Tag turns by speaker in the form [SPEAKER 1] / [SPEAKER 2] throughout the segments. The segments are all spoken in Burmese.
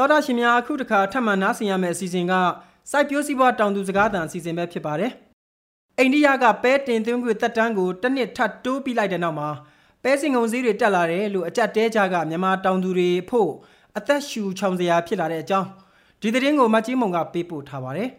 [SPEAKER 1] တော်တာရှင်များအခုတခါထပ်မံနားဆင်ရမယ့်အစီအစဉ်ကစိုက်ပျိုးစည်းပွားတောင်သူစကားသံအစီအစဉ်ပဲဖြစ်ပါတယ်။အိန္ဒိယကပဲတင်သွင်းခွင့်တက်တန်းကိုတစ်နှစ်ထပ်တိုးပြီးလိုက်တဲ့နောက်မှာပဲစင်ကုန်စည်းတွေတက်လာတယ်လို့အကြက်တဲကြကမြန်မာတောင်သူတွေဖို့အသက်ရှူချောင်စရာဖြစ်လာတဲ့အကြောင်းဒီသတင်းကိုမကြီးမုံကပေးပို့ထားပါတယ်။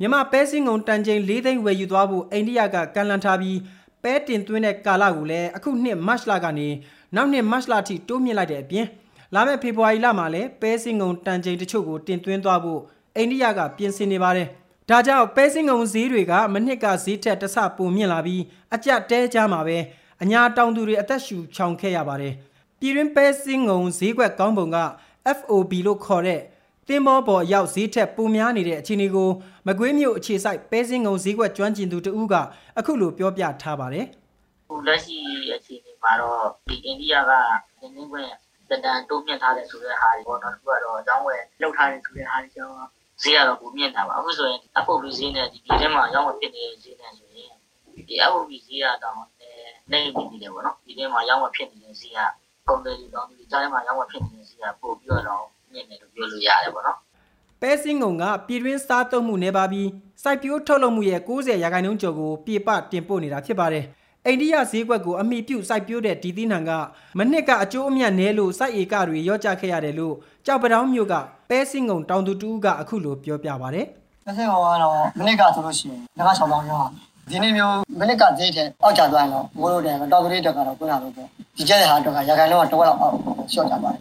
[SPEAKER 1] မြန်မာပဲစင်ကုန်တန်ချိန်၄သိန်းဝယ်ယူသွားဖို့အိန္ဒိယကကန့်လန့်ထားပြီးပဲတင်သွင်းတဲ့ကာလကိုလည်းအခုနှစ်မတ်လကနေနောက်နှစ်မတ်လထိတိုးမြင့်လိုက်တဲ့အပြင် လာမယ့်ဖေဖော်ဝါရီလမှာလည်းပဲစင်ငုံတန်ချိန်တချို့ကိုတင်သွင်းသွားဖို့အိန္ဒိယကပြင်ဆင်နေပါတယ်။ဒါကြောင့်ပဲစင်ငုံဈေးတွေကမနှစ်ကဈေးထက်တဆပိုမြင့်လာပြီးအကြက်တဲကြမှာပဲအညာတောင်သူတွေအသက်ရှူချောင်ခဲ့ရပါတယ်။ပြည်တွင်းပဲစင်ငုံဈေးကွက်ကောင်းပုံက FOB လို့ခေါ်တဲ့တင်းမောပေါ်ရောက်ဈေးထက်ပိုများနေတဲ့အခြေအနေကိုမကွေးမြို့အခြေစိုက်ပဲစင်ငုံဈေးကွက်ကျွမ်းကျင်သူတဦးကအခုလိုပြောပြထားပါတယ်။
[SPEAKER 2] ဟိုလက်ရှိအခြေအနေမှာတော့ဒီအိန္ဒိယကနင်းနေခွင့် တန်တန်တိုးမြင့်ထားတယ်ဆိုတဲ့ဟာတွေပေါ့နော်သူကတော့အကြောင်းဝယ်လောက်ထားတယ်ဆိုတဲ့ဟာတွေကြောင့်ဈေးကတော့ပုံမြင့်တာပါအခုဆိုရင် FOB ဈေးနဲ့ဒီပြည်ထဲမှာရောင်းဝယ်ဖြစ်နေတဲ့ဈေးနဲ့ဆိုရင်ဒီ FOB ဈေးကတော့နေနေပြီလေပေါ့နော်ဒီထဲမှာရောင်းဝယ်ဖြစ်နေတဲ့ဈေးကပုံတယ်ဒီတော့ဒီကြားထဲမှာရောင်းဝယ်ဖြစ်နေတဲ့ဈေးကပို့ပြီးတော့မြင့်တယ်လို့ပြောလို့ရတယ်ပေါ့နော်
[SPEAKER 1] ပဲစင်းငုံကပြည်တွင်းစားသုံးမှုနေပါပြီးစိုက်ပျိုးထုတ်လုပ်မှုရဲ့90ရာခိုင်နှုန်းကျော်ကိုပြေပတင်ပို့နေတာဖြစ်ပါတယ်။ အိန္ဒိယဈေးကွက်ကိုအမိပြုစိုက်ပျိုးတဲ့ဒီသီးနှံကမနှစ်ကအကျိုးအမြတ်နည်းလို့စိုက်ဧကတွေရော့ကျခဲ့ရတယ်လို့ကြောက်ပတောင်းမြို့ကပဲစင်းငုံတောင်သူတူကအခုလိုပြောပြပါဗျ။
[SPEAKER 3] ပဲစင်းငုံကတော့မနှစ်ကဆိုလို့ရှိရင်ငါး6ပေါင်းရောဒီနေ့မျိုးမနှစ်ကဈေးတဲ့အောက်ကျသွားရင်တော့မိုးလို့တယ်တောင်သူတွေတက်ကတော့ခုနလိုပေါ့ဒီကျတဲ့ဟာတော့ရာခိုင်နှုန်းကတော့တော့အောက်ရှော့ကြပါတယ်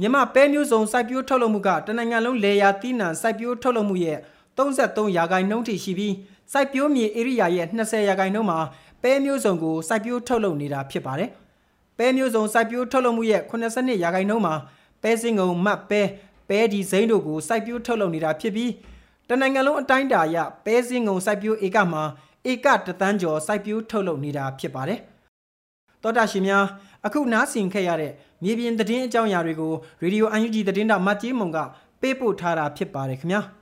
[SPEAKER 1] မြန်မာပဲမျိုးစုံစိုက်ပျိုးထုတ်လုပ်မှုကတနင်္ဂနွေလုံးလေယာတီးနှံစိုက်ပျိုးထုတ်လုပ်မှုရဲ့33ရာခိုင်နှုန်းထိရှိပြီးစိုက်ပျိုးမြေဧရိယာရဲ့20ရာခိုင်နှုန်းမှာ ပဲမျိုးစုံကိုစိုက်ပျိုးထုတ်လုပ်နေတာဖြစ်ပါတယ်။ပဲမျိုးစုံစိုက်ပျိုးထုတ်လုပ်မှုရဲ့82ရာခိုင်နှုန်းမှာပဲစင်ကုံမတ်ပဲပဲဒီဇိမ်းတို့ကိုစိုက်ပျိုးထုတ်လုပ်နေတာဖြစ်ပြီးတနိုင်ငံလုံးအတိုင်းအတာအရပဲစင်ကုံစိုက်ပျိုးဧကမှာဧကတသန်းကျော်စိုက်ပျိုးထုတ်လုပ်နေတာဖြစ်ပါတယ်။သောတာရှင်များအခုနားဆင်ခဲ့ရတဲ့မြေပြင်သတင်းအကြောင်းအရာတွေကိုရေဒီယို UNG သတင်းတောက်မတ်ကြီးမုံကပေးပို့ထားတာဖြစ်ပါတယ်ခင်ဗျာ။